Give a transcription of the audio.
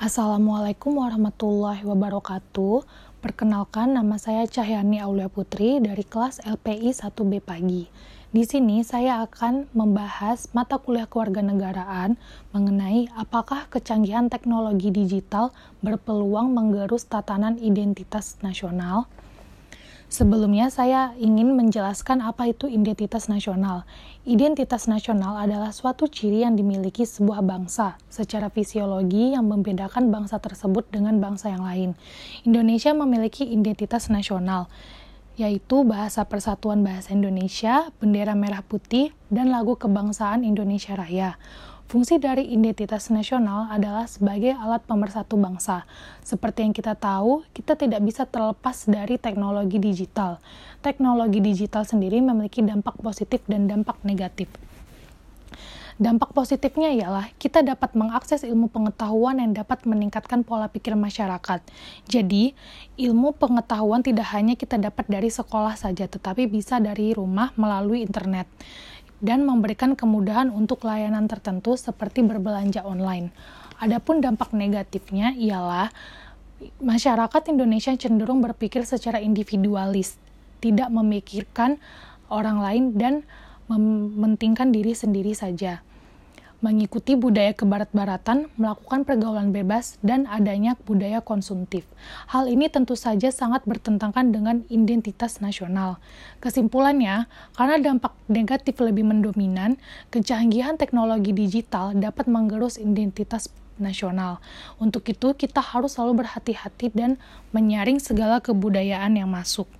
Assalamualaikum warahmatullahi wabarakatuh. Perkenalkan nama saya Cahyani Aulia Putri dari kelas LPI 1B pagi. Di sini saya akan membahas mata kuliah kewarganegaraan mengenai apakah kecanggihan teknologi digital berpeluang menggerus tatanan identitas nasional. Sebelumnya, saya ingin menjelaskan apa itu identitas nasional. Identitas nasional adalah suatu ciri yang dimiliki sebuah bangsa secara fisiologi yang membedakan bangsa tersebut dengan bangsa yang lain. Indonesia memiliki identitas nasional, yaitu Bahasa Persatuan Bahasa Indonesia, bendera merah putih, dan lagu kebangsaan Indonesia Raya. Fungsi dari identitas nasional adalah sebagai alat pemersatu bangsa. Seperti yang kita tahu, kita tidak bisa terlepas dari teknologi digital. Teknologi digital sendiri memiliki dampak positif dan dampak negatif. Dampak positifnya ialah kita dapat mengakses ilmu pengetahuan yang dapat meningkatkan pola pikir masyarakat. Jadi, ilmu pengetahuan tidak hanya kita dapat dari sekolah saja, tetapi bisa dari rumah melalui internet dan memberikan kemudahan untuk layanan tertentu seperti berbelanja online. Adapun dampak negatifnya ialah masyarakat Indonesia cenderung berpikir secara individualis, tidak memikirkan orang lain dan mementingkan diri sendiri saja mengikuti budaya kebarat-baratan, melakukan pergaulan bebas, dan adanya budaya konsumtif. Hal ini tentu saja sangat bertentangan dengan identitas nasional. Kesimpulannya, karena dampak negatif lebih mendominan, kecanggihan teknologi digital dapat menggerus identitas nasional. Untuk itu, kita harus selalu berhati-hati dan menyaring segala kebudayaan yang masuk.